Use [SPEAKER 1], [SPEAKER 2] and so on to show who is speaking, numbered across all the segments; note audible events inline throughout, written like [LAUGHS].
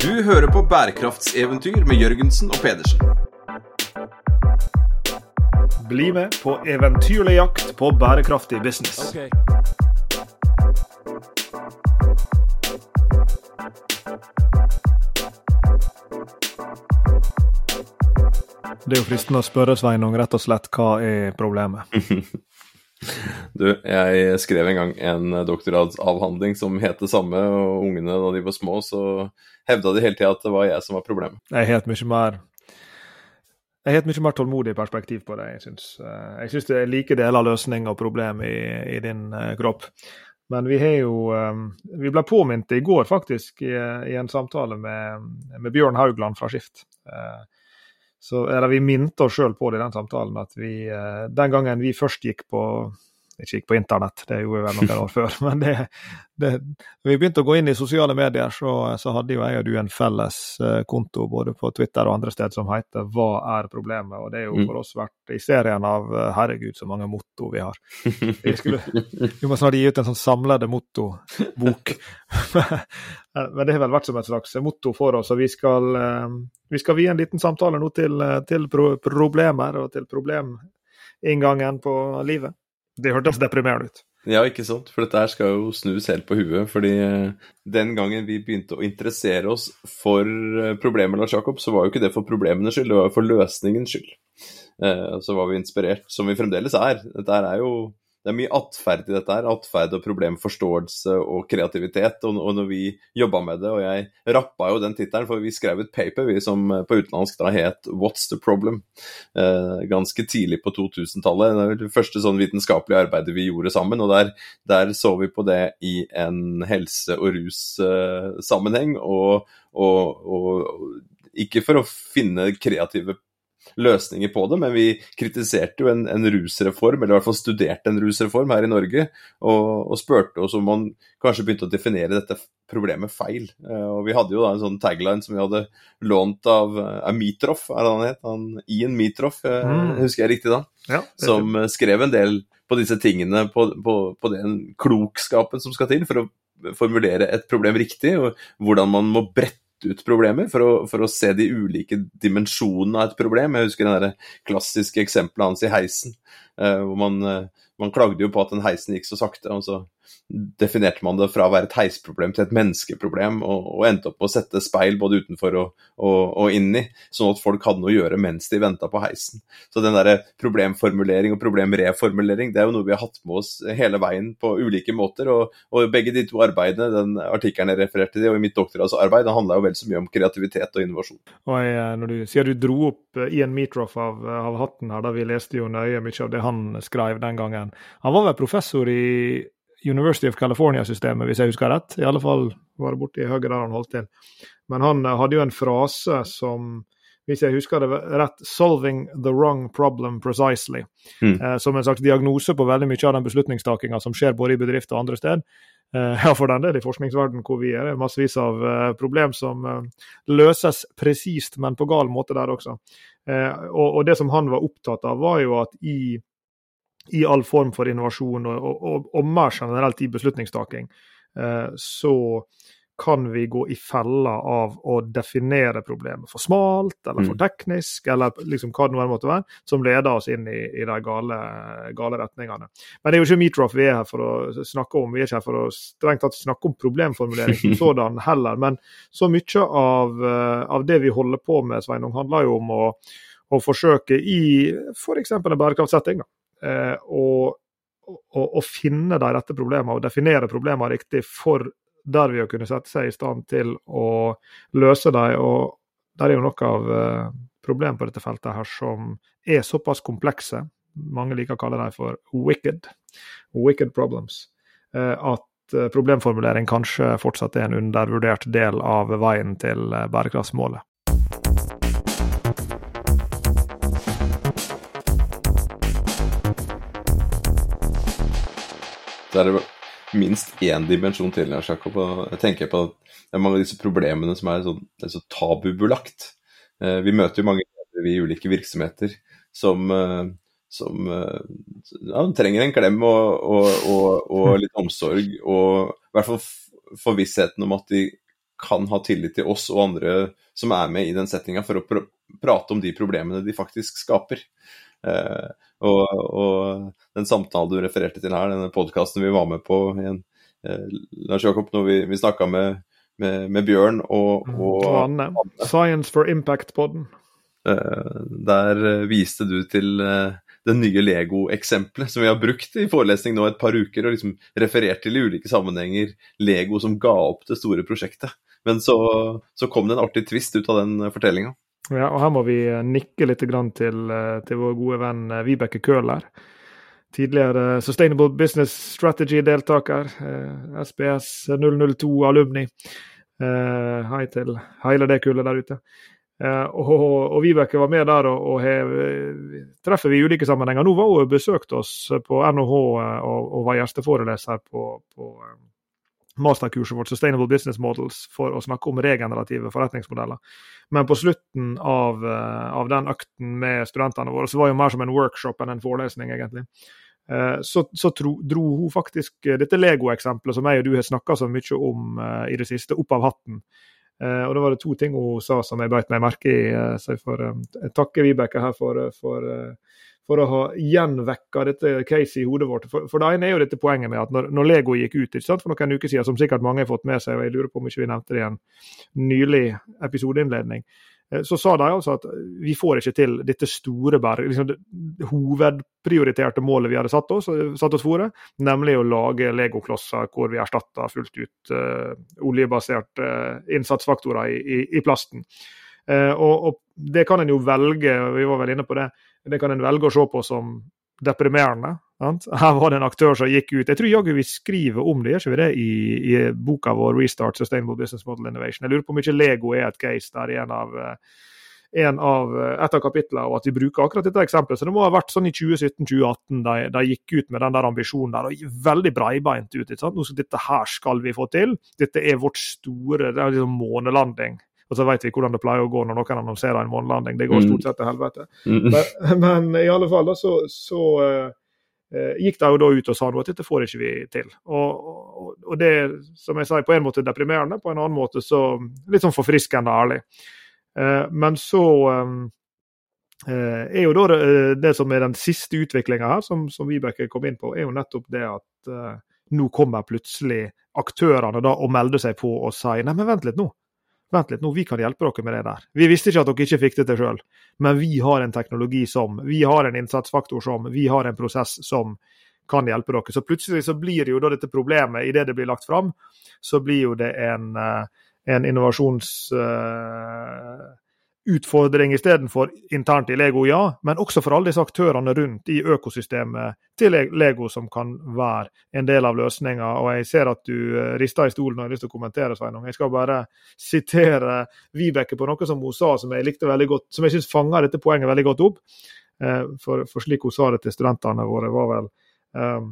[SPEAKER 1] Du hører på bærekraftseventyr med Jørgensen og Pedersen.
[SPEAKER 2] Bli med på eventyrlig jakt på bærekraftig business. Det er jo fristende å spørre Sveinung rett og slett hva er problemet? [LAUGHS]
[SPEAKER 3] Du, jeg skrev en gang en doktorgradsavhandling som het det samme, og ungene da de var små, så hevda de hele tida at det var jeg som var problemet.
[SPEAKER 2] Jeg har et mye mer jeg har et mye mer tålmodig perspektiv på det. Jeg syns, jeg syns det er like deler løsning og problem i, i din uh, kropp. Men vi har jo um, Vi ble påminnet i går, faktisk, i, i en samtale med, med, Bjørn Haugland fra Skift. Så eller vi minte oss sjøl på det i den samtalen at vi uh, den gangen vi først gikk på ikke gikk på internett, det gjorde vi vel noen år før. [LAUGHS] Men det, det, vi begynte å gå inn i sosiale medier, så, så hadde jo jeg og du en felles uh, konto både på Twitter og andre steder som heter 'Hva er problemet?' Og det er jo mm. for oss vært i serien av uh, 'Herregud, så mange motto vi har'. Vi, skulle, [LAUGHS] vi må snart gi ut en sånn samlede motto-bok. [LAUGHS] Men det har vel vært som et slags motto for oss. og Vi skal, uh, vi skal vie en liten samtale nå til, til pro problemer og til probleminngangen på livet. Det hørtes deprimerende ut.
[SPEAKER 3] Ja, ikke sant. For dette her skal jo snus helt på huet. fordi eh, den gangen vi begynte å interessere oss for problemet problemer, Lars Jakob, så var jo ikke det for problemenes skyld, det var jo for løsningens skyld. Eh, så var vi inspirert, som vi fremdeles er. Dette er jo det er mye atferd i dette her. Atferd og problemforståelse og kreativitet. Og, og når vi jobba med det, og jeg rappa jo den tittelen, for vi skrev et paper vi som på utenlandsk da het 'What's the problem?' Eh, ganske tidlig på 2000-tallet. Det var det første sånn vitenskapelige arbeidet vi gjorde sammen. Og der, der så vi på det i en helse- og russammenheng. Eh, og, og, og ikke for å finne kreative løsninger på det, men vi kritiserte jo en, en, rusreform, eller i hvert fall studerte en rusreform her i Norge, og, og spurte oss om man kanskje begynte å definere dette problemet feil. Uh, og Vi hadde jo da en sånn tagline som vi hadde lånt av uh, Mitroff, er det han het? Han, Ian Mitroff, uh, mm. husker jeg riktig da? Ja, som skrev en del på disse tingene, på, på, på den klokskapen som skal til for å formulere et problem riktig, og hvordan man må brette ut problemer, for å, for å, se de ulike dimensjonene av et problem. Jeg husker det klassiske eksempelet hans i heisen, uh, hvor man, uh, man klagde jo på at den heisen gikk så sakte. og så definerte man det fra å være et heisproblem til et menneskeproblem, og, og endte opp med å sette speil både utenfor og, og, og inni, sånn at folk hadde noe å gjøre mens de venta på heisen. Så den der problemformulering og problemreformulering, det er jo noe vi har hatt med oss hele veien på ulike måter. Og, begge de to arbeidene, den artikkelen jeg refererte til, og i mitt doktorgradsarbeid, det handla jo vel så mye om kreativitet og innovasjon.
[SPEAKER 2] Og jeg, eh, når du sier du dro opp eh, Ian Meatroff av, eh, av hatten her, da vi leste jo nøye mye av det han skrev den gangen. Han var vel professor i University of California-systemet, hvis jeg husker rett. I alle fall var det borti Høyre der han holdt til. Men han eh, hadde jo en frase som hvis jeg husker det rett, 'solving the wrong problem precisely'. Mm. Eh, som en slags diagnose på veldig mye av den beslutningstakinga som skjer både i bedrifter og andre steder. Eh, [LAUGHS] ja, for den del i forskningsverdenen hvor vi er. Det er massevis av eh, problem som eh, løses presist, men på gal måte der også. Eh, og, og, det som han var opptatt av, var jo at i i all form for innovasjon, og, og, og mer generelt i beslutningstaking, eh, så kan vi gå i fella av å definere problemet for smalt eller for mm. teknisk, eller liksom hva det nå måtte være, som leder oss inn i, i de gale, gale, retningene. Men det er jo ikke Meatroff vi er her for å snakke om, vi er ikke her for å strengt tatt snakke om problemformulering som [LAUGHS] sådan heller. Men så mye av, eh, av det vi holder på med, Sveinung, handler jo om å, å forsøke i f.eks. en bærekraftsetting. da å, å og, finne de rette problemene og definere problemene riktig for der vi å kunne sette seg i stand til å løse dem. Og der er jo noe av eh, problemet på dette feltet her som er såpass komplekse, mange liker å kalle dem for wicked, wicked problems, eh, at eh, problemformulering kanskje fortsatt er en undervurdert del av veien til bærekraftsmålet.
[SPEAKER 3] Så er det minst én dimensjon til, Jakob. Jeg tenker på at det er mange av disse problemene som er, så, er så tabubelagt. Eh, vi møter jo mange i ulike virksomheter som, eh, som eh, ja, trenger en klem og, og, og, og, [LAUGHS] litt omsorg, og i hvert fall forvissheten om at de kan ha tillit til oss og andre som er med i den settinga, for å pr prate om de problemene de faktisk skaper. Eh, og, og, den samtalen du refererte til her, denne podkasten vi var med på igjen, eh, Lars Jakob, når vi, vi snakka med, med, med, Bjørn og,
[SPEAKER 2] mm. og, og Anne. Science for impact-poden.
[SPEAKER 3] Eh, der viste du til eh, det nye Lego-eksempelet som vi har brukt i forelesning nå et par uker, og liksom referert til i ulike sammenhenger Lego som ga opp det store prosjektet. Men så, så kom det en artig twist ut av den fortellinga.
[SPEAKER 2] Ja, og her må vi eh, nikke litt til, eh, til vår gode venn eh, Vibeke Køhler. Tidligere Sustainable Business Strategy-deltaker. SBS 002 alumni. Hei til hele det kullet der ute. Og, og Vibeke var med der og, og he, treffer vi i ulike sammenhenger. Nå var hun besøkt oss på NHH og, og var gjesteforeleser på, på masterkurset vårt Sustainable Business Models for å snakke om regenerative forretningsmodeller. Men på slutten av, eh, av den økten med studentene våre, så var det mer som en workshop enn en forelesning, egentlig. Eh, så, så tro, dro hun faktisk dette Lego-eksempelet som jeg og du har snakka så mye om i det siste, opp av hatten. Og da var det to ting hun sa som jeg beit meg merke i. Så jeg får takke Vibeke her for, for for å ha gjenvekka dette caset i hodet vårt. For, for, det ene er jo dette poenget med at når, når Lego gikk ut ikke sant, for noen uker siden, som sikkert mange har fått med seg, og jeg lurer på om ikke vi nevnte det i en nylig episodeinnledning, eh, så sa de altså at vi får ikke til dette store liksom det hovedprioriterte målet vi hadde satt oss, satt oss for, nemlig å lage legoklosser hvor vi erstatter fullt ut uh, oljebaserte uh, innsatsfaktorer i, i, i plasten. Uh, og, og, det kan en jo velge, vi var vel inne på det, det kan en velge å se på som deprimerende. Sant? Her var det en aktør som gikk ut Jeg tror jaggu vi skriver om det, gjør vi det, i, i, boka vår 'Restart Sustainable Business Model Innovation'. Jeg lurer på om ikke Lego er et case der i en av, en av et av kapitlene, og at vi bruker akkurat dette eksempelet. Så det må ha vært sånn i 2017-2018 da de gikk ut med den der ambisjonen der, og veldig breibeint ut. Ikke sant? Nå, dette her skal vi få til. Dette er vårt store det er liksom månelanding. Og så vet vi hvordan det pleier å gå når noen annonserer en månelanding. Det går mm. stort sett til helvete. Mm. Men, men, i alle fall da, så, så uh, gikk de jo da ut og sa at dette får ikke vi til. Og, og, og, det som jeg sa, på en måte deprimerende, på en annen måte så litt sånn forfriskende ærlig. Uh, men så um, uh, er jo da det, det, som er den siste utviklinga her, som, som Vibeke kom inn på, er jo nettopp det at nå kommer plutselig aktørene da og melder seg på og sier nei, men vent litt nå. Vent litt, nå, vi kan hjelpe dere med det der. Vi visste ikke at dere ikke fikk det til sjøl, men vi har en teknologi som, vi har en innsatsfaktor som, vi har en prosess som kan hjelpe dere. Så plutselig så blir jo da dette problemet, idet det blir lagt fram, så blir jo det en, eh, en innovasjons... Uh, utfordring istedenfor internt i Lego, ja, men også for alle disse aktørene rundt i økosystemet til Lego, som kan være en del av løsninga. Og jeg ser at du eh, rister i stolen og har lyst til å kommentere, Sveinung. Jeg skal bare sitere Vibeke på noe som hun sa som jeg likte veldig godt, som jeg syns fanger dette poenget veldig godt opp. Eh, for, for, slik hun sa det til studentene våre, var vel um,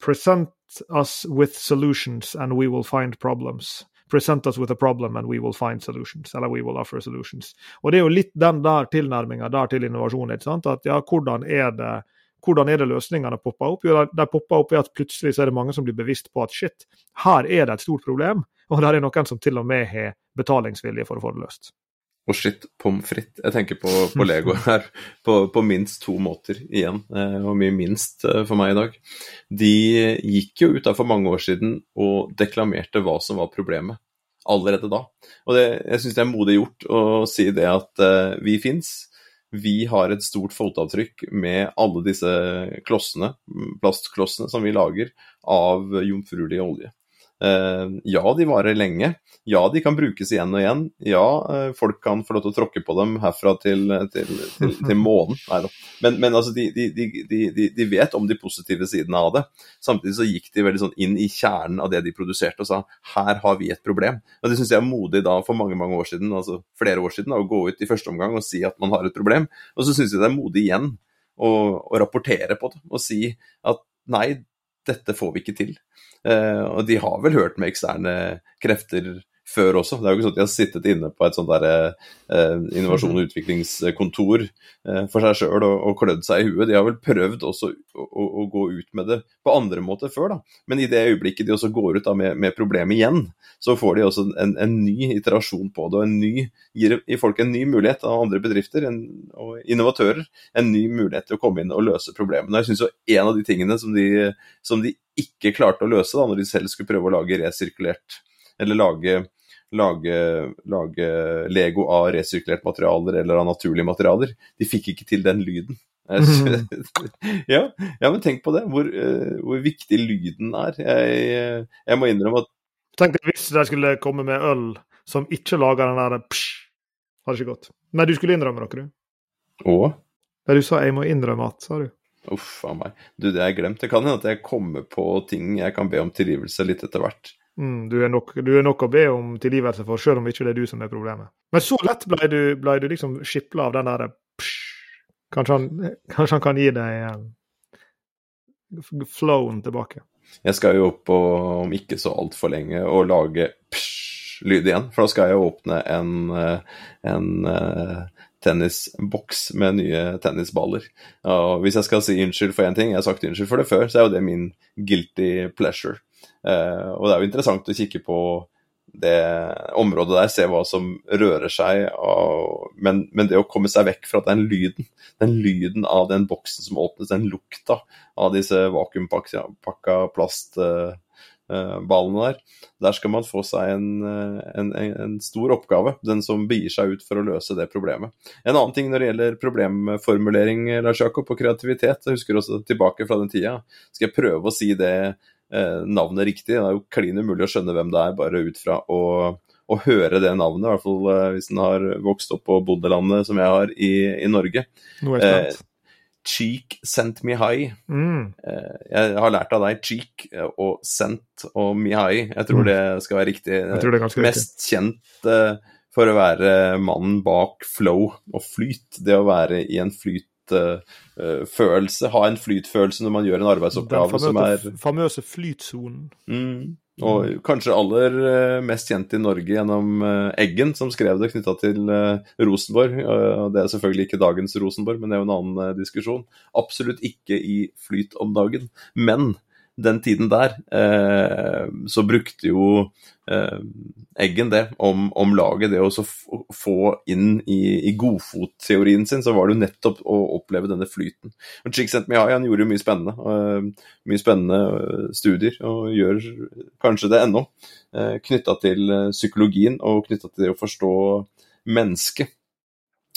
[SPEAKER 2] Present us with solutions and we will find problems present us with a problem and we will find solutions. Eller we will offer solutions. Og Det er jo litt den der tilnærminga der til innovasjon. ikke sant? At ja, hvordan er det hvordan er det løsningene popper opp? Jo, de popper opp ved at plutselig så er det mange som blir bevisst på at shit, her er det et stort problem, og der er noen som til og med har betalingsvilje for å få det løst.
[SPEAKER 3] Og shit, pommes frites. Jeg tenker på, på Lego [LAUGHS] her på, på, minst to måter igjen, eh, og mye minst eh, for meg i dag. De gikk jo ut der for mange år siden og deklamerte hva som var problemet, allerede da. Og det, jeg syns det er modig gjort å si det at uh, vi fins. Vi har et stort fotavtrykk med alle disse klossene, plastklossene som vi lager av jomfruelig olje. Eh, ja, de varer lenge. Ja, de kan brukes igjen og igjen. Ja, eh, folk kan få lov til å tråkke på dem herfra til, til, til, til månen. Men, men altså, de, de, de, de, vet om de positive sidene av det. Samtidig så gikk de veldig sånn inn i kjernen av det de produserte og sa her har vi et problem. Og Det syns jeg er modig da for mange mange år siden, altså flere år siden, da, å gå ut i første omgang og si at man har et problem. Og så syns jeg det er modig igjen å, å rapportere på det og si at nei, dette får vi ikke til. Uh, og de har vel hørt med eksterne krefter før også. Det er jo ikke sånn at de har sittet inne på et sånt der, eh, innovasjon- og utviklingskontor eh, for seg sjøl og, og klødd seg i huet. De har vel prøvd også å, å, å, gå ut med det på andre måter før, da. Men i det øyeblikket de også går ut da, med, med problemet igjen, så får de også en, en, ny iterasjon på det. Og en ny, gir folk en ny mulighet av andre bedrifter en, og innovatører en ny mulighet til å komme inn og løse problemene. Jeg synes jo En av de tingene som de, som de ikke klarte å løse da når de selv skulle prøve å lage resirkulert, eller lage lage, lage, Lego av resirkulert materialer eller av naturlige materialer. De fikk ikke til den lyden. Mm. [LAUGHS] ja, ja, men tenk på det, hvor, uh, hvor viktig lyden er. Jeg, jeg, må innrømme at
[SPEAKER 2] Tenk hvis de skulle komme med øl som ikke lager den der psj, hadde ikke gått. Nei, du skulle innrømme noe, du.
[SPEAKER 3] Og?
[SPEAKER 2] Ja, du sa 'jeg må innrømme at', sa du.
[SPEAKER 3] Uff a meg. Du, det har jeg glemt. Det kan hende at jeg kommer på ting jeg kan be om tilgivelse litt etter hvert.
[SPEAKER 2] Mm, du, er nok, du, er nok, å be om tilgivelse for, selv om ikke det er du som er problemet. Men så lett ble du, ble du liksom skipla av den derre kanskje, kanskje, han kan gi deg um, flowen tilbake.
[SPEAKER 3] Jeg skal jo opp og, om ikke så altfor lenge og lage psj-lyd igjen. For da skal jeg åpne en, eh, en uh, tennisboks med nye tennisballer. Og hvis jeg skal si unnskyld for én ting, jeg har sagt unnskyld for det før, så er jo det min guilty pleasure. Uh, og det er jo interessant å kikke på det området der, se hva som rører seg. Og, men, men, det å komme seg vekk fra den lyden, den lyden av den boksen som åpnes, den lukta av disse vakuumpakka plast... Uh, Eh, ballene der. Der skal man få seg en, eh, en, en, stor oppgave, den som begir seg ut for å løse det problemet. En annen ting når det gjelder problemformulering Lars Jakob, og kreativitet, jeg husker også tilbake fra den tida, skal jeg prøve å si det eh, navnet riktig. Det er jo klin umulig å skjønne hvem det er bare ut fra å, å høre det navnet, i hvert fall eh, hvis en har vokst opp på bondelandet som jeg har i, i Norge.
[SPEAKER 2] Noe jeg.
[SPEAKER 3] Cheek sent me high.
[SPEAKER 2] Mm.
[SPEAKER 3] Eh, jeg har lært av deg cheek og sent og me high. Jeg tror mm. det skal være riktig.
[SPEAKER 2] Jeg tror det er ganske
[SPEAKER 3] Mest riktig. kjent eh, for å være mannen bak flow og flyt. Det å være i en flytfølelse. Uh, ha en flytfølelse når man gjør en arbeidsoppgave som er
[SPEAKER 2] Den famøse flytsonen.
[SPEAKER 3] Mm. Og kanskje aller eh, mest kjent i Norge gjennom eh, Eggen, som skrev det knytta til eh, Rosenborg. Det er selvfølgelig ikke dagens Rosenborg, men det er jo en annen diskusjon. Absolutt ikke i flyt om dagen. Men den tiden der, eh, så brukte jo eh, Eggen det om, om, laget. Det å få inn i, i godfotteorien sin, så var det jo nettopp å oppleve denne flyten. Og Csikszentmihalyi han gjorde jo mye spennende. Eh, mye spennende studier, og gjør kanskje det ennå. Knytta til psykologien og knytta til det å forstå mennesket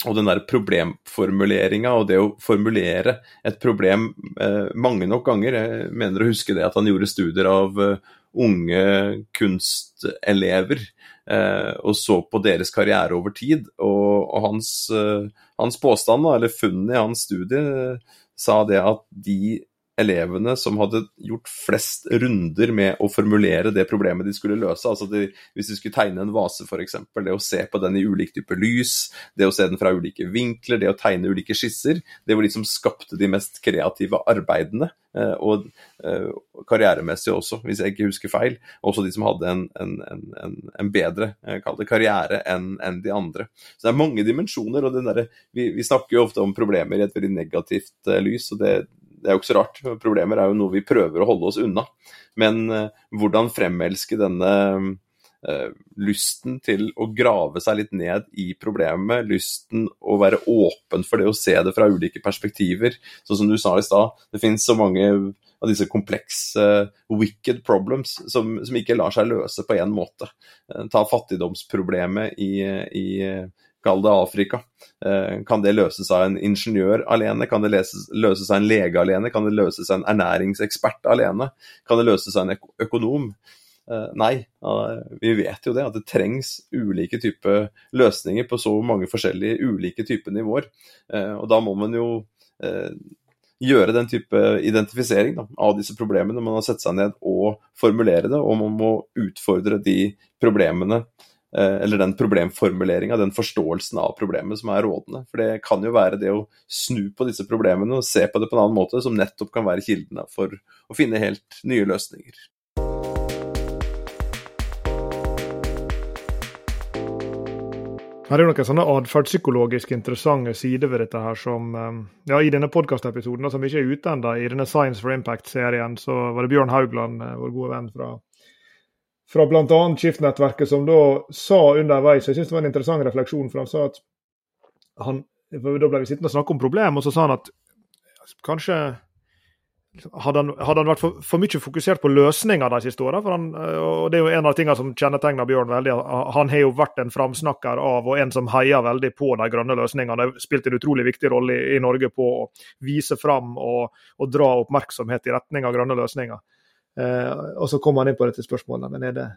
[SPEAKER 3] og den der problemformuleringa og det å formulere et problem eh, mange nok ganger. Jeg mener å huske det at han gjorde studier av uh, unge kunstelever eh, og så på deres karriere over tid. Og, og hans, uh, hans, påstand, eller funnene i hans studie, uh, sa det at de elevene som hadde gjort flest runder med å formulere det problemet de skulle løse. Altså de, Hvis de skulle tegne en vase, f.eks. Det å se på den i ulik type lys, det å se den fra ulike vinkler, det å tegne ulike skisser. Det var de som skapte de mest kreative arbeidene. Eh, og eh, karrieremessig også, hvis jeg ikke husker feil. Også de som hadde en, en, en, en bedre eh, karriere enn en de andre. Så det er mange dimensjoner. og der, vi, vi, snakker jo ofte om problemer i et veldig negativt lys. og det det er jo ikke så rart. Problemer er jo noe vi prøver å holde oss unna. Men uh, hvordan fremelske denne uh, lysten til å grave seg litt ned i problemet, lysten å være åpen for det å se det fra ulike perspektiver. Sånn som du sa i stad, det finnes så mange av disse komplekse uh, wicked problems som, som, ikke lar seg løse på én måte. ta fattigdomsproblemet i, i kall det Afrika. Eh, kan det løses av en ingeniør alene? Kan det løses av en lege alene? Kan det løses av en ernæringsekspert alene? Kan det løses av en økonom? Eh, nei, vi vet jo det, at det trengs ulike typer løsninger på så mange forskjellige ulike typer nivåer. Eh, og da må man jo gjøre den type identifisering da, av disse problemene. Man har sett seg ned og formulere det, og man må utfordre de problemene Eh, eller den problemformuleringa, den forståelsen av problemet som er rådende. For det kan jo være det å snu på disse problemene og se på det på en annen måte, som nettopp kan være kildene for å finne helt nye løsninger.
[SPEAKER 2] Her er jo noen sånne atferdspsykologisk interessante sider ved dette her som eh, ja, I denne podkastepisoden, som ikke er ute ennå, i denne Science for Impact-serien, så var det Bjørn Haugland, eh, vår gode venn fra, fra bl.a. Skiftnettverket, som da sa underveis Jeg syns det var en interessant refleksjon, for han sa at han, Da ble vi sittende og snakke om problem, og så sa han at kanskje hadde han, hadde han, vært for, for, mye fokusert på løsninger de siste åra? Og det er jo en av tingene som kjennetegner Bjørn veldig. Han har jo vært en framsnakker av og en som heier veldig på de grønne løsningene. Har spilt en utrolig viktig rolle i, i Norge på å vise fram og, og, dra oppmerksomhet i retning av grønne løsninger. Eh, og så kom han inn på dette spørsmålet. men er det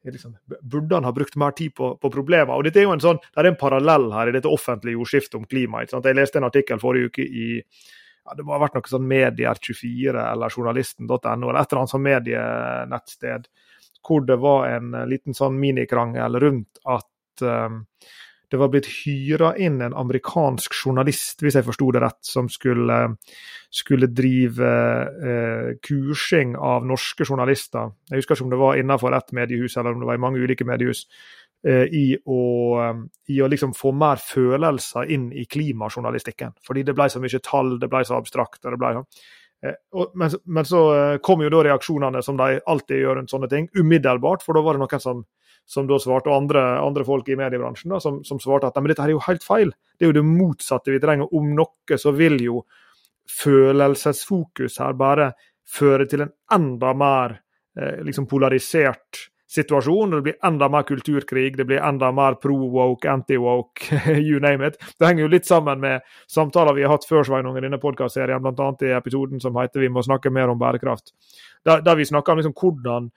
[SPEAKER 2] Liksom, burde han ha brukt mer tid på, på problemer? Og dette er jo en sånn, Det er en parallell her i dette offentlige ordskiftet om klima. Jeg leste en artikkel forrige uke i ja, det må ha vært noe sånn Medier24 eller journalisten.no eller et eller annet sånn medienettsted hvor det var en liten sånn minikrangel rundt at um, det var blitt hyra inn en amerikansk journalist, hvis jeg forsto det rett, som skulle, skulle drive eh, kursing av norske journalister. Jeg husker ikke om det var innenfor ett mediehus eller om det var i mange ulike mediehus. Eh, i å, eh, i å liksom få mer følelser inn i klimajournalistikken. Fordi det ble så mye tall, det ble så abstrakt. det ble eh, men, men, så kom jo da reaksjonene som de alltid gjør rundt sånne ting, umiddelbart. For da var det noen som, som da svarte, og andre, andre folk i mediebransjen da, som, som, svarte at men dette her er jo helt feil. Det er jo det motsatte vi trenger. Om noe så vil jo følelsesfokus her bare føre til en enda mer eh, liksom polarisert situasjon. Det blir enda mer kulturkrig, det blir enda mer pro-woke, anti-woke, [LAUGHS] you name it. Det henger jo litt sammen med samtaler vi har hatt før Sveinung, i denne podkastserien, bl.a. i episoden som heter 'Vi må snakke mer om bærekraft'. Der, der vi snakker om liksom hvordan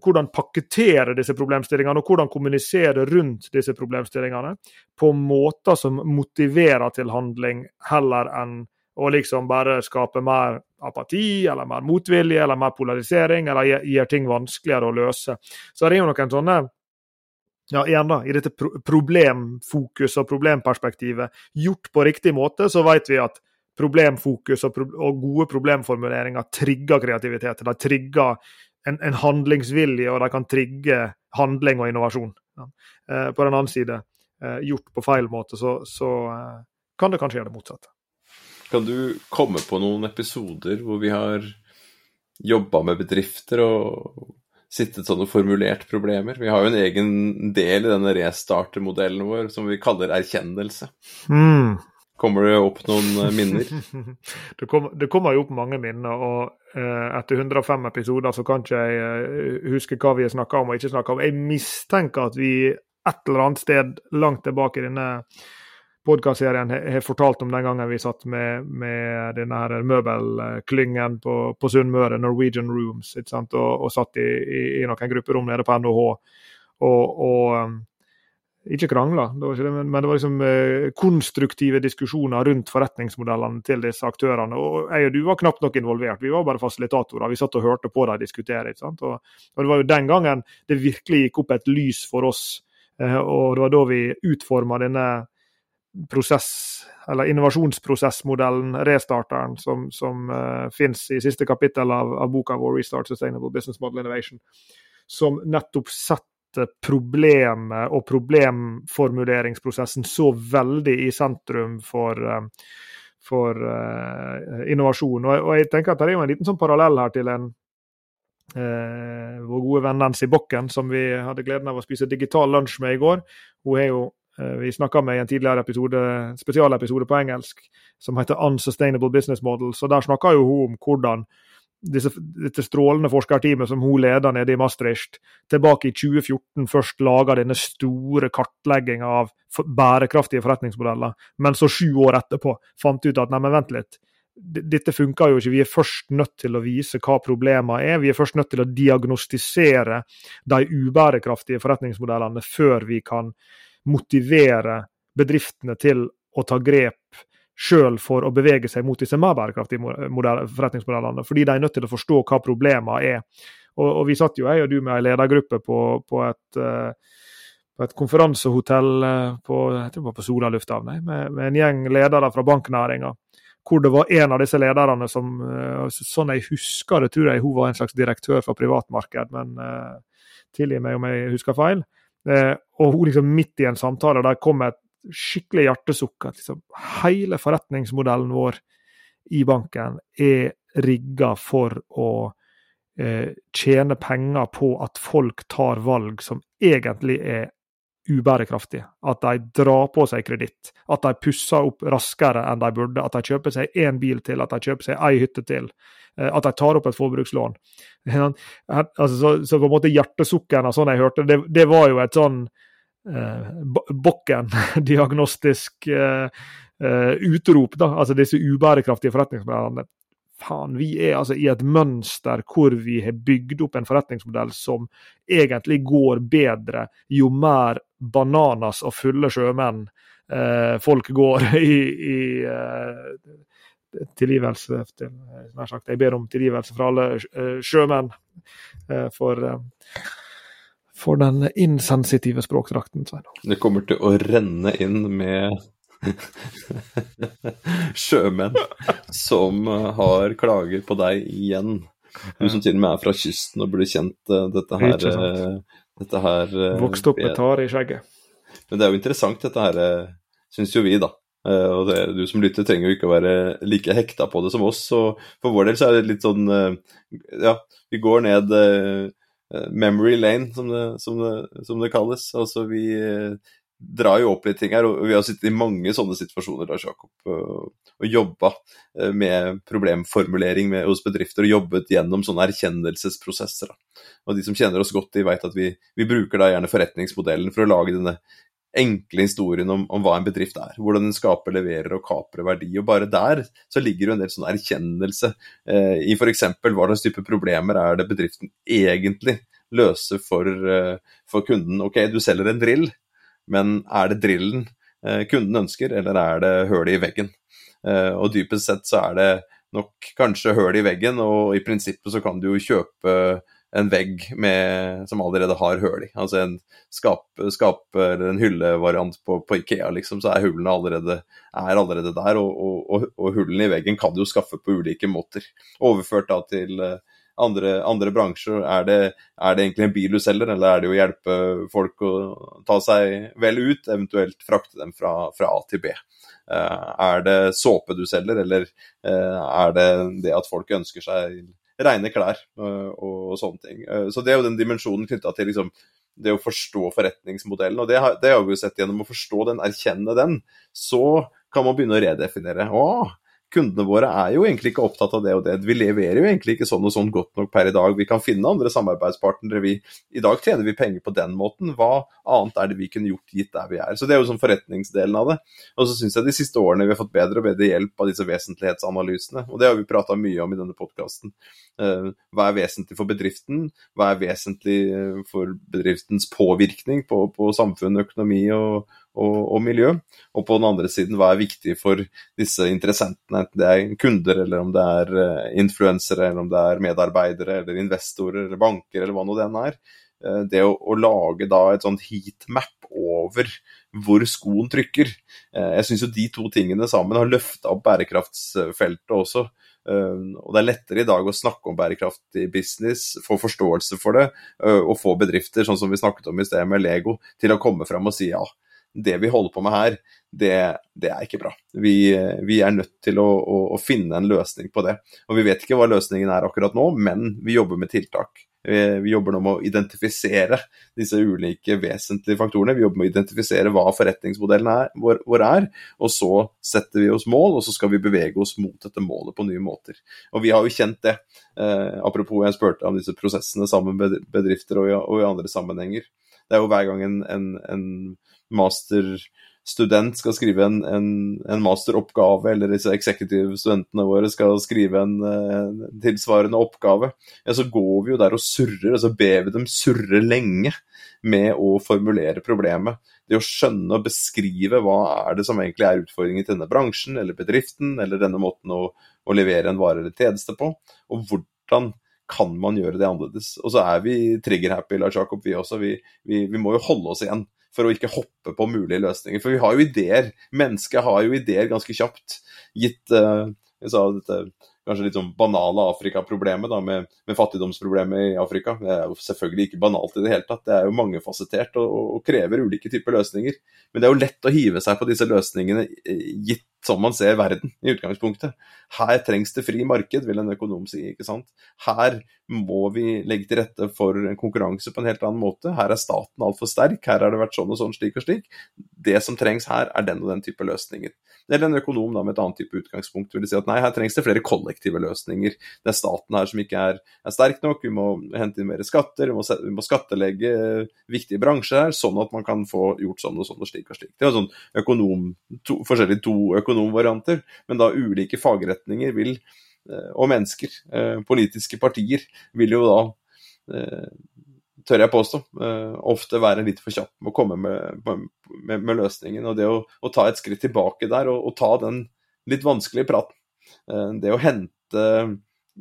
[SPEAKER 2] hvordan pakkettere disse problemstillingene og hvordan kommunisere rundt disse problemstillingene på måter som motiverer til handling, heller enn å liksom bare skape mer apati, eller mer motvilje, eller mer polarisering, eller gjør ting vanskeligere å løse. Så det er jo noen sånne ja, igjen da, I dette problemfokus og problemperspektivet, gjort på riktig måte, så vet vi at problemfokus og, pro og gode problemformuleringer trigger kreativitet. De trigger en, en, handlingsvilje, og de kan trigge handling og innovasjon. Ja. Eh, på den annen side, eh, gjort på feil måte, så, så eh, kan det kanskje gjøre det motsatte.
[SPEAKER 3] Kan du komme på noen episoder hvor vi har jobba med bedrifter og sittet sånn og formulert problemer? Vi har jo en egen del i denne restarter-modellen vår som vi kaller erkjennelse. Mm. Kommer det opp noen minner? [LAUGHS]
[SPEAKER 2] det, kommer, det, kommer, jo opp mange minner, og etter 105 episoder så kan ikke jeg eh, huske hva vi har snakka om og ikke snakka om. Jeg mistenker at vi et eller annet sted langt tilbake i denne podkastserien har fortalt om den gangen vi satt med, med denne her møbelklyngen på, på Sunnmøre, Norwegian Rooms, og, og, satt i, i, i, noen grupperom nede på NHH. Og, og ikke krangla, men, men det var liksom eh, konstruktive diskusjoner rundt forretningsmodellene til disse aktørene. Og jeg og du var knapt nok involvert, vi var bare fasilitatorer. Vi satt og hørte på dem diskutere. ikke Og, og, det var jo den gangen det virkelig gikk opp et lys for oss. Eh, og det var da vi utforma denne prosess, eller innovasjonsprosessmodellen, restarteren, som, som eh, finnes i siste kapittel av, av, boka vår, 'Restart Sustainable Business Model Innovation', som nettopp setter problemet og problemformuleringsprosessen så veldig i sentrum for, uh, for uh, innovasjon. Og, og, jeg tenker at Det er jo en liten sånn parallell her til en vår gode venn Nancy Bokken, som vi hadde gleden av å spise digital lunsj med i går. Hun er jo Eh, vi snakka med i en tidligere episode, spesialepisode på engelsk som heter 'Unsustainable Business Models'. og Der snakka hun om hvordan disse, dette strålende forskerteamet som hun leder nede i Maastricht, tilbake i 2014 først laga denne store kartlegginga av bærekraftige forretningsmodeller, men så sju år etterpå fant ut at nei, men vent litt, dette funker jo ikke. Vi er først nødt til å vise hva problemene er. Vi er først nødt til å diagnostisere de ubærekraftige forretningsmodellene før vi kan motivere bedriftene til å ta grep sjøl for å bevege seg mot disse mer bærekraftige forretningsmodellene. Fordi de er nødt til å forstå hva problemene er. Og, og Vi satt jo jeg og du med en ledergruppe på, på, et, uh, et, konferansehotell uh, på, jeg tror på Sola lufthavn, med, med, en gjeng ledere fra banknæringa. Hvor det var en av disse lederne som, uh, sånn jeg husker det, tror jeg hun var en slags direktør for privatmarked, men tilgi meg om jeg husker feil Uh, og hun liksom midt i en samtale der kom et skikkelig hjertesukk. At liksom, hele forretningsmodellen vår i banken er rigga for å eh, tjene penger på at folk tar valg som egentlig er ubærekraftige. At de drar på seg kreditt. At de pusser opp raskere enn de burde. At de kjøper seg én bil til, at de kjøper seg ei hytte til. Eh, at de tar opp et forbrukslån. [LAUGHS] Altså, så, så, på en måte hjertesukkeren av sånn jeg hørte, det, det var jo et sånn Bokken-diagnostisk [LAUGHS] eh, eh, utrop. da, altså Disse ubærekraftige forretningsmodellene faen, vi er altså i et mønster hvor vi har bygd opp en forretningsmodell som egentlig går bedre jo mer bananas og fulle sjømenn eh, folk går [LAUGHS] i, i eh, tilgivelse til, nær sagt, Jeg ber om tilgivelse fra alle eh, sjømenn eh, for, eh, for den insensitive språkdrakten.
[SPEAKER 3] Det kommer til å renne inn med [LAUGHS] sjømenn som eh, har klager på deg igjen. Du som til og med er fra kysten og burde kjent uh, dette her. Uh, dette her
[SPEAKER 2] uh, Vokst opp med tare i skjegget.
[SPEAKER 3] Men det er jo interessant dette her, syns jo vi, da. og det, du som lytter trenger jo ikke å være like hekta på det som oss. Og for vår del så er det litt sånn Ja, vi går ned memory lane, som det, som det, som det kalles. Altså vi drar jo opp litt ting her, og vi har sittet i mange sånne situasjoner Lars Jakob, og, og jobba eh, med problemformulering med, hos bedrifter og jobbet gjennom sånne erkjennelsesprosesser. Da. Og De som kjenner oss godt, de vet at vi, vi, bruker da gjerne forretningsmodellen for å lage denne enkle historien om, om, hva en bedrift er. Hvordan den skaper, leverer og kaprer verdi. Og Bare der så ligger jo en del sånn erkjennelse eh, i f.eks. hva slags type problemer er det bedriften egentlig løser for, eh, for kunden. Ok, du selger en drill men er det drillen eh, kunden ønsker, eller er det hølet i veggen? Eh, og dypest sett så er det nok kanskje høl i veggen, og i prinsippet så kan du jo kjøpe en vegg med, som allerede har hull i. Altså en skap, eller en hyllevariant på, på, Ikea, liksom, så er hullene allerede, er allerede der. Og, og, og, hullene i veggen kan du jo skaffe på ulike måter. Overført da til uh, andre, andre bransjer. Er det, er det, egentlig en bil du selger, eller er det å hjelpe folk å ta seg vel ut, eventuelt frakte dem fra, fra A til B? Uh, er det såpe du selger, eller uh, er det det at folk ønsker seg rene klær uh, og, og, sånne ting. så det er jo den dimensjonen knytta til liksom, det å forstå forretningsmodellen. Og det har, det har, vi jo sett gjennom å forstå den, erkjenne den. Så kan man begynne å redefinere. Å, kundene våre er jo egentlig ikke opptatt av det og det. Vi leverer jo egentlig ikke sånn og sånn godt nok per i dag. Vi kan finne andre samarbeidspartnere. Vi, I dag tjener vi penger på den måten. Hva annet er det vi kunne gjort gitt der vi er? Så Det er jo sånn forretningsdelen av det. Og så syns jeg de siste årene vi har fått bedre og bedre hjelp av disse vesentlighetsanalysene. Og det har vi prata mye om i denne podkasten. Eh, hva er vesentlig for bedriften? Hva er vesentlig eh, for bedriftens påvirkning på, på samfunn, økonomi og og, og, miljø. Og på den andre siden, hva er viktig for disse interessentene, enten det er kunder, eller om det er uh, influensere, eller om det er medarbeidere, eller investorer, eller banker, eller hva nå det enn er. Uh, det å, å, lage da et sånt heatmap over hvor skoen trykker. Uh, jeg syns jo de to tingene sammen har løfta opp bærekraftsfeltet også. Og Det er lettere i dag å snakke om bærekraftig business, få forståelse for det, og få bedrifter, sånn som vi snakket om i sted med Lego, til å komme fram og si ja, det vi holder på med her, det, det er ikke bra. Vi, vi er nødt til å, å, å, finne en løsning på det. Og Vi vet ikke hva løsningen er akkurat nå, men vi jobber med tiltak. Vi, jobber nå med å identifisere disse ulike vesentlige faktorene. Vi jobber med å identifisere hva forretningsmodellen er, vår, vår er, og så setter vi oss mål, og så skal vi bevege oss mot dette målet på nye måter. Og Vi har jo kjent det. Eh, apropos jeg spurte om disse prosessene sammen med bedrifter og i, og i andre sammenhenger. Det er jo hver gang en, en, en masterstudent skal skrive en, en, en, masteroppgave, eller disse executive-studentene våre skal skrive en, en, tilsvarende oppgave, ja, så går vi jo der og surrer, og så ber vi dem surre lenge med å formulere problemet. Det å skjønne og beskrive hva er det som egentlig er utfordringen til denne bransjen eller bedriften, eller denne måten å, å levere en vare eller tjeneste på, og hvordan kan man gjøre det annerledes. Og så er vi trigger-happy, Lars Jakob, vi også. Vi, vi, vi må jo holde oss igjen for å ikke hoppe på mulige løsninger. For vi har jo ideer. Mennesket har jo ideer ganske kjapt. Gitt uh, jeg sa dette kanskje litt sånn banale Afrika-problemet, med, med, fattigdomsproblemet i Afrika. Det er jo selvfølgelig ikke banalt i det hele tatt. Det er jo mangefasettert og, og krever ulike typer løsninger. Men det er jo lett å hive seg på disse løsningene gitt som man ser verden i utgangspunktet. Her trengs det fri marked, vil en økonom si. ikke sant? Her må vi legge til rette for konkurranse på en helt annen måte. Her er staten altfor sterk, her har det vært sånn og sånn, slik og slik. Det som trengs her, er den og den type løsninger. Eller en økonom da, med et annet type utgangspunkt vil si at nei, her trengs det flere kollektive løsninger. Det er staten her som ikke er, er sterk nok, vi må hente inn mer skatter, vi må, vi må, skattelegge viktige bransjer her, sånn at man kan få gjort sånn og sånn og slik og slik. Det er sånn økonom, to, forskjellige to økonomvarianter, men da ulike fagretninger vil, eh, og mennesker, eh, politiske partier, vil jo da eh, tør jeg påstå, ofte være litt for kjapp med å komme med, med, med løsningen. Og det å, å, ta et skritt tilbake der og, og ta den litt vanskelige praten. Det å hente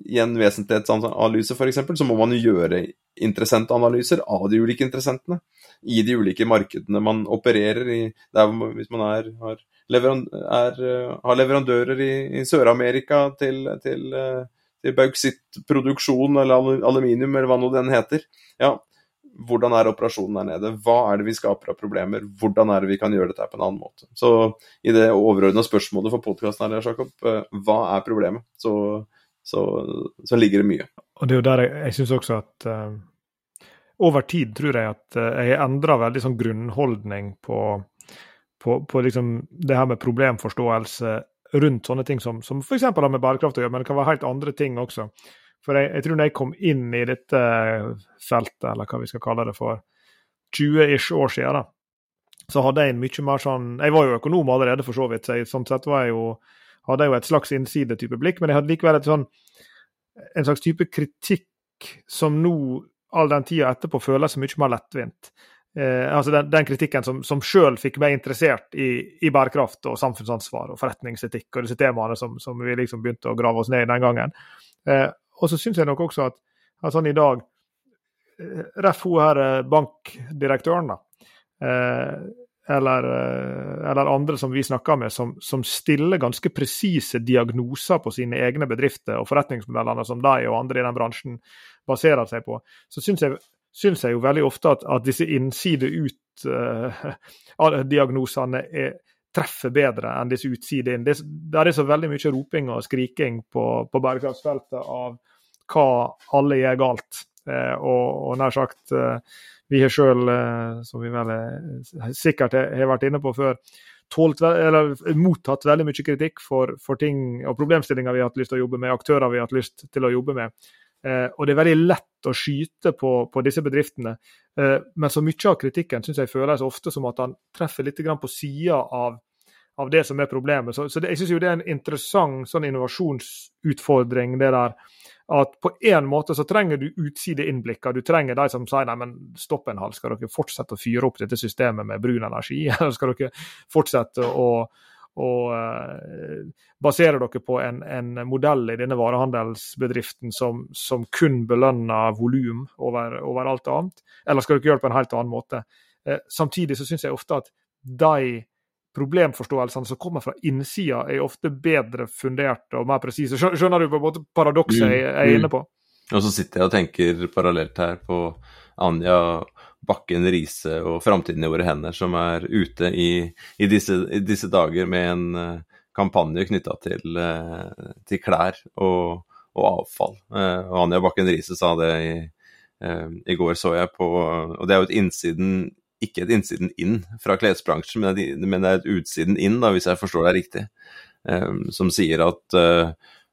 [SPEAKER 3] i en vesentlighetsanalyse f.eks., så må man jo gjøre interessentanalyser av de ulike interessentene i de ulike markedene man opererer i. Der, hvis man er, har, er, har, leverandører i, i Sør-Amerika til, til, til bauksittproduksjon eller aluminium eller hva nå den heter, ja, hvordan er operasjonen der nede? Hva er det vi skaper av problemer? Hvordan er det vi kan gjøre dette på en annen måte? Så i det overordna spørsmålet for podkasten her, Jakob, eh, hva er problemet? Så, så, så, ligger det mye.
[SPEAKER 2] Og det er jo der jeg, jeg syns også at uh, over tid tror jeg at jeg endra veldig sånn grunnholdning på, på, på liksom det her med problemforståelse rundt sånne ting som, som f.eks. har med bærekraft å gjøre, men det kan være helt andre ting også. For jeg, jeg, tror når jeg kom inn i dette feltet, eller hva vi skal kalle det for, 20-ish år siden, da, så hadde jeg en mye mer sånn Jeg var jo økonom allerede, for så vidt, så sånn sett var jeg jo, hadde jeg jo et slags innsidetype blikk, men jeg hadde likevel et sånn, en slags type kritikk som nå, all den tida etterpå, føles mye mer lettvint. Eh, altså den, den, kritikken som, som sjøl fikk meg interessert i, i, bærekraft og samfunnsansvar og forretningsetikk og disse temaene som, som, vi liksom begynte å grave oss ned i den gangen. Eh, og så syns jeg nok også at, at sånn i dag eh, Ref hun her eh, bankdirektøren, da. Eh, eller, eller, andre som vi snakker med, som, som stiller ganske presise diagnoser på sine egne bedrifter og forretningsmodellene som de og andre i den bransjen baserer seg på, så syns jeg, synes jeg jo veldig ofte at, at disse innside ut-diagnosene [LAUGHS] uh, treffer bedre enn disse utside inn. Det, der er så veldig mye roping og skriking på, på bærekraftsfeltet av hva alle gjør galt. Uh, og, og nær sagt, uh, vi har sjøl, eh, som vi vel sikkert har vært inne på før, tålt, eller mottatt veldig mye kritikk for, for ting og problemstillinger vi har hatt lyst til å jobbe med, aktører vi har hatt lyst til å jobbe med. Eh, og det er veldig lett å skyte på, på disse bedriftene. Eh, men så mye av kritikken syns jeg føles ofte som at han treffer litt på sida av, av, det som er problemet. Så, så det, jeg syns det er en interessant sånn innovasjonsutfordring, det der at på en måte så trenger du utsideinnblikker. Du trenger de som sier nei, men stopp en hal, skal dere fortsette å fyre opp dette systemet med brun energi? [LAUGHS] Eller skal dere fortsette å, å uh, basere dere på en, en, modell i denne varehandelsbedriften som, som kun belønner volum over, over, alt annet? Eller skal dere gjøre det på en helt annen måte? Uh, samtidig så syns jeg ofte at de problemforståelsene som kommer fra innsida, er ofte bedre funderte og mer presise. Skjønner du på en måte paradokset jeg er mm, inne på?
[SPEAKER 3] Mm. Og så sitter jeg og tenker parallelt her på Anja Bakken Riise og Framtiden i våre hender, som er ute i, i, disse, i disse, dager med en uh, kampanje knytta til, uh, til, klær og, og avfall. Uh, og Anja Bakken Riise sa det i, i går, så jeg på Og det er jo et innsiden ikke et innsiden inn fra klesbransjen, men, det er et utsiden inn, da, hvis jeg forstår deg riktig, som sier at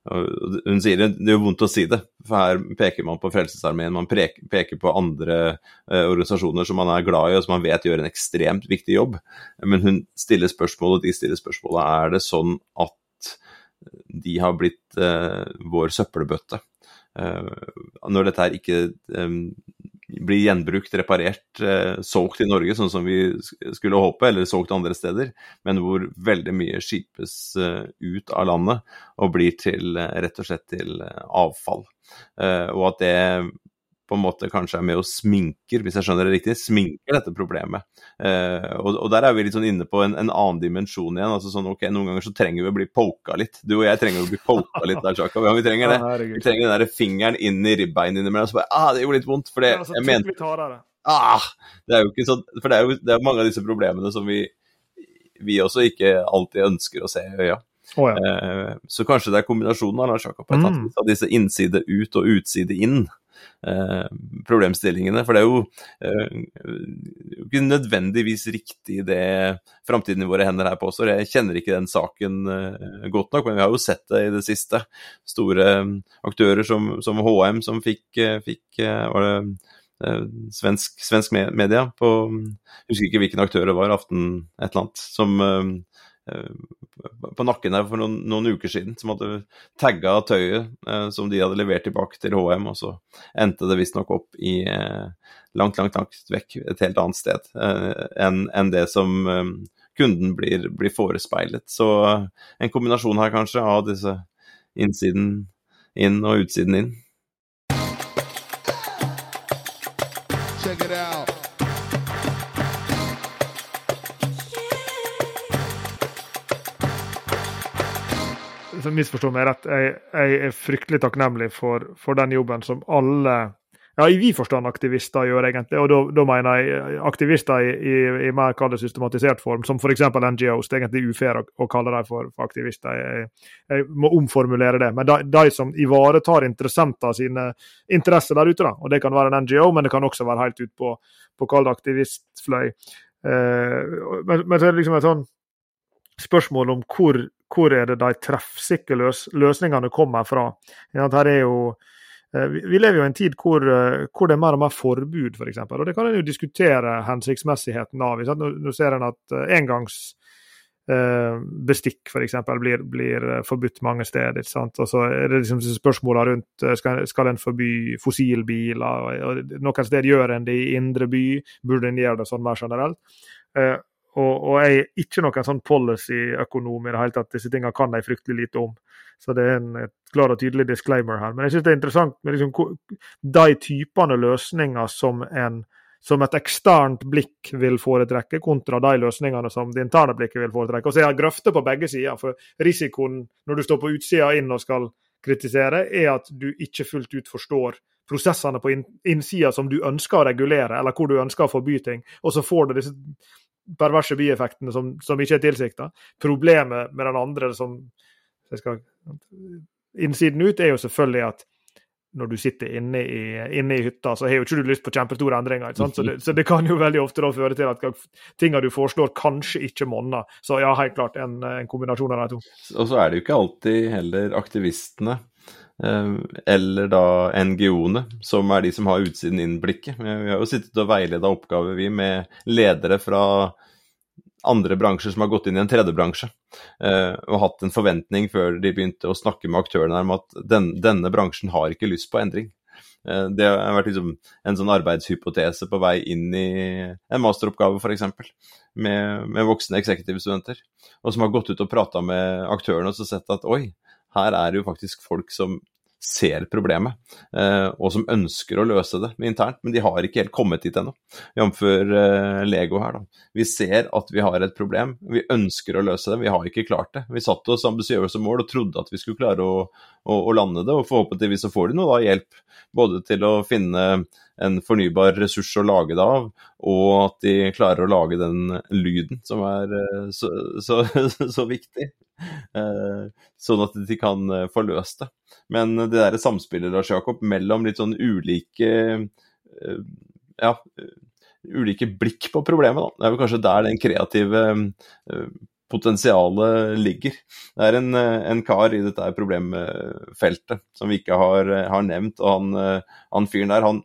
[SPEAKER 3] hun sier det, det gjør vondt å si det, for her peker man på Frelsesarmeen, man peker, på andre uh, organisasjoner som man er glad i og som man vet gjør en ekstremt viktig jobb. Men hun stiller spørsmålet, og de stiller spørsmålet er det sånn at de har blitt uh, vår søppelbøtte. Uh, når dette her ikke um, blir gjenbrukt, reparert, eh, solgt i Norge, sånn som vi skulle håpe, eller solgt andre steder, men hvor veldig mye skipes eh, ut av landet og blir til, eh, rett og slett til avfall. Og at det på en måte kanskje er med og sminker, hvis jeg skjønner det riktig, sminker dette problemet. Eh, og, og, der er vi litt sånn inne på en, en, annen dimensjon igjen. altså sånn, ok, Noen ganger så trenger vi å bli poka litt. Du og jeg trenger å bli poka litt der, Sjaka. Ja, vi trenger det. Vi trenger den der fingeren inn i ribbeinet innimellom. Så bare, ah, det gjorde litt vondt. For det,
[SPEAKER 2] ja, altså,
[SPEAKER 3] jeg mener ah, Det er jo ikke sånn For det er jo det er mange av disse problemene som vi, vi også ikke alltid ønsker å se i øya. Oh, ja. eh, så kanskje det er kombinasjonen av, Jakob, mm. av disse innside ut og utside inn. Eh, problemstillingene. For det er jo eh, ikke nødvendigvis riktig det framtiden i våre hender her påstår. Jeg kjenner ikke den saken eh, godt nok, men vi har jo sett det i det siste. Store aktører som, som HM som fikk, fikk var det svensk, svensk media på Jeg husker ikke hvilken aktør det var, Aften et eller annet, som på nakken her for noen, noen, uker siden, som hadde tagga tøyet eh, som de hadde levert tilbake til HM, og så endte det visstnok opp i eh, langt, langt, langt vekk, et helt annet sted eh, enn en det som eh, kunden blir, blir, forespeilet. Så eh, en kombinasjon her kanskje av disse innsiden inn og utsiden inn. Check it out.
[SPEAKER 2] Misforstå meg rett, jeg, jeg, er fryktelig takknemlig for, for, den jobben som alle ja, i vid forstand aktivister gjør, egentlig. Og da, mener jeg aktivister i, i, i mer det systematisert form, som f.eks. NGOs. Det er egentlig ufair å, å kalle dem for, for, aktivister. Jeg, jeg, må omformulere det. Men de, de som ivaretar interessenter sine interesser der ute, da. Og det kan være en NGO, men det kan også være helt ut på, på kall det aktivistfløy. Eh, men, men så er det liksom et sånn spørsmål om hvor, hvor er det de treffsikre løs, løsningene kommer fra. Jo eh, vi lever jo i en tid hvor, eh, hvor, det er mer og mer forbud, f.eks. Og det kan en jo diskutere hensiktsmessigheten av. Nå, ser en at eh, engangsbestikk For Blir, blir forbudt mange steder. Og så er det liksom spørsmåla rundt skal, skal en forby fossilbiler. og Noen steder gjør en det i indre by, burde en gjøre det sånn mer generelt. Og, og, jeg er ikke noen sånn policy-økonom i det hele tatt. Disse tingene kan jeg fryktelig lite om. Så det er en klar og tydelig disclaimer her. Men jeg syns det er interessant med liksom, de typene løsninger som, en, som et eksternt blikk vil foretrekke, kontra de løsningene som det interne blikket vil foretrekke. Og så er det grøfter på begge sider. For risikoen når du står på utsida inn og skal kritisere, er at du ikke fullt ut forstår prosessene på innsida som du ønsker å regulere, eller hvor du ønsker å forby ting. Og så får du disse perverse bieffektene som, som ikke er tilsikta. Problemet med den andre som skal, Innsiden ut er jo selvfølgelig at når du sitter inne i, inne i hytta, så har jo ikke du lyst på kjempestore endringer. Så det, så, det, kan jo veldig ofte da føre til at tingene du foreslår, kanskje ikke monner. Så ja, helt klart en, en kombinasjon av de to.
[SPEAKER 3] Og så er det jo ikke alltid heller aktivistene eller da NGO-ene, som er de som har utsiden-innblikket. Vi har jo sittet og veileda oppgaver, vi, med ledere fra andre bransjer som har gått inn i en tredje bransje, eh, og hatt en forventning før de begynte å snakke med aktørene om at den, denne bransjen har ikke lyst på endring. Eh, det har vært liksom en sånn arbeidshypotese på vei inn i en masteroppgave, f.eks., med, med voksne eksekutivstudenter, og som har gått ut og prata med aktørene og så sett at oi, her er det jo faktisk folk som ser problemet, eh, og som ønsker å løse det internt, men de har ikke helt kommet dit ennå. Jf. Eh, Lego her, da. Vi ser at vi har et problem, vi ønsker å løse det, vi har ikke klart det. Vi satte oss ambisiøse mål og trodde at vi skulle klare å, å, å lande det, og forhåpentligvis så får de noe da hjelp, både til å finne en fornybar ressurs å lage det av, og at de klarer å lage den lyden som er eh, så, så, [LAUGHS] så viktig. Eh, sånn at de kan eh, få løst det. Men det der samspillet Lars Jakob, mellom litt sånn ulike ja, ulike blikk på problemet. Da. Det er vel kanskje der den kreative potensialet ligger. Det er en, en, kar i dette problemfeltet som vi ikke har, har nevnt. og Han, han fyren der han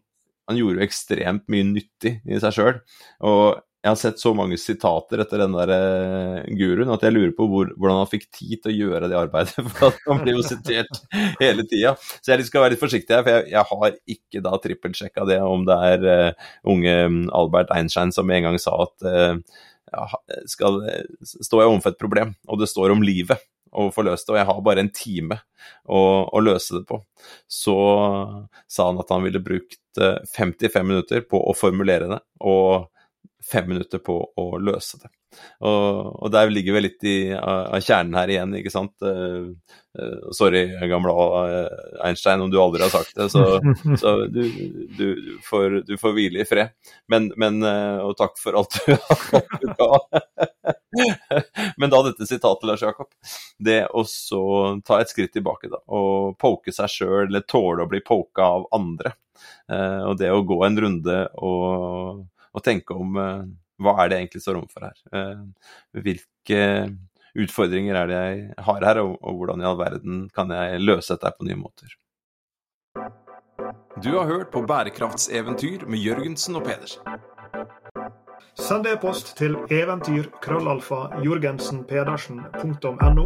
[SPEAKER 3] han gjorde jo ekstremt mye nyttig i seg sjøl. Og jeg har sett så mange sitater etter den der uh, guruen at jeg lurer på hvor, hvordan han fikk tid til å gjøre det arbeidet. [LAUGHS] For han blir jo sitert hele tida. Så jeg skal være litt forsiktig her, for jeg, jeg har ikke da trippelsjekka det om det er uh, unge Albert Einstein som en gang sa at uh, ja, skal, står jeg overfor et problem, og det står om livet, å få løst det, og jeg har bare en time å, å løse det på. Så sa han at han ville brukt 55 minutter på å formulere det, og fem minutter på å løse det. Og, og der ligger vi litt i av kjernen her igjen, ikke sant. Uh, uh, sorry, gamle Einstein, om du aldri har sagt det, så, [LAUGHS] så du, du, du, får, du, får, hvile i fred. Men, men uh, Og takk for alt du, har ga. [LAUGHS] men da dette sitatet, Lars Jakob. Det å så ta et skritt tilbake, da. Og poke seg sjøl, eller tåle å bli poka av andre. og det å gå en runde og, og tenke om hva er det egentlig står overfor her? Eh, hvilke utfordringer er det jeg har her, og, og hvordan i all verden kan jeg løse dette på nye måter?
[SPEAKER 1] Du har hørt på Bærekraftseventyr med Jørgensen og Pedersen.
[SPEAKER 2] Send e-post til eventyr.krøllalfa.jorgensenpedersen.no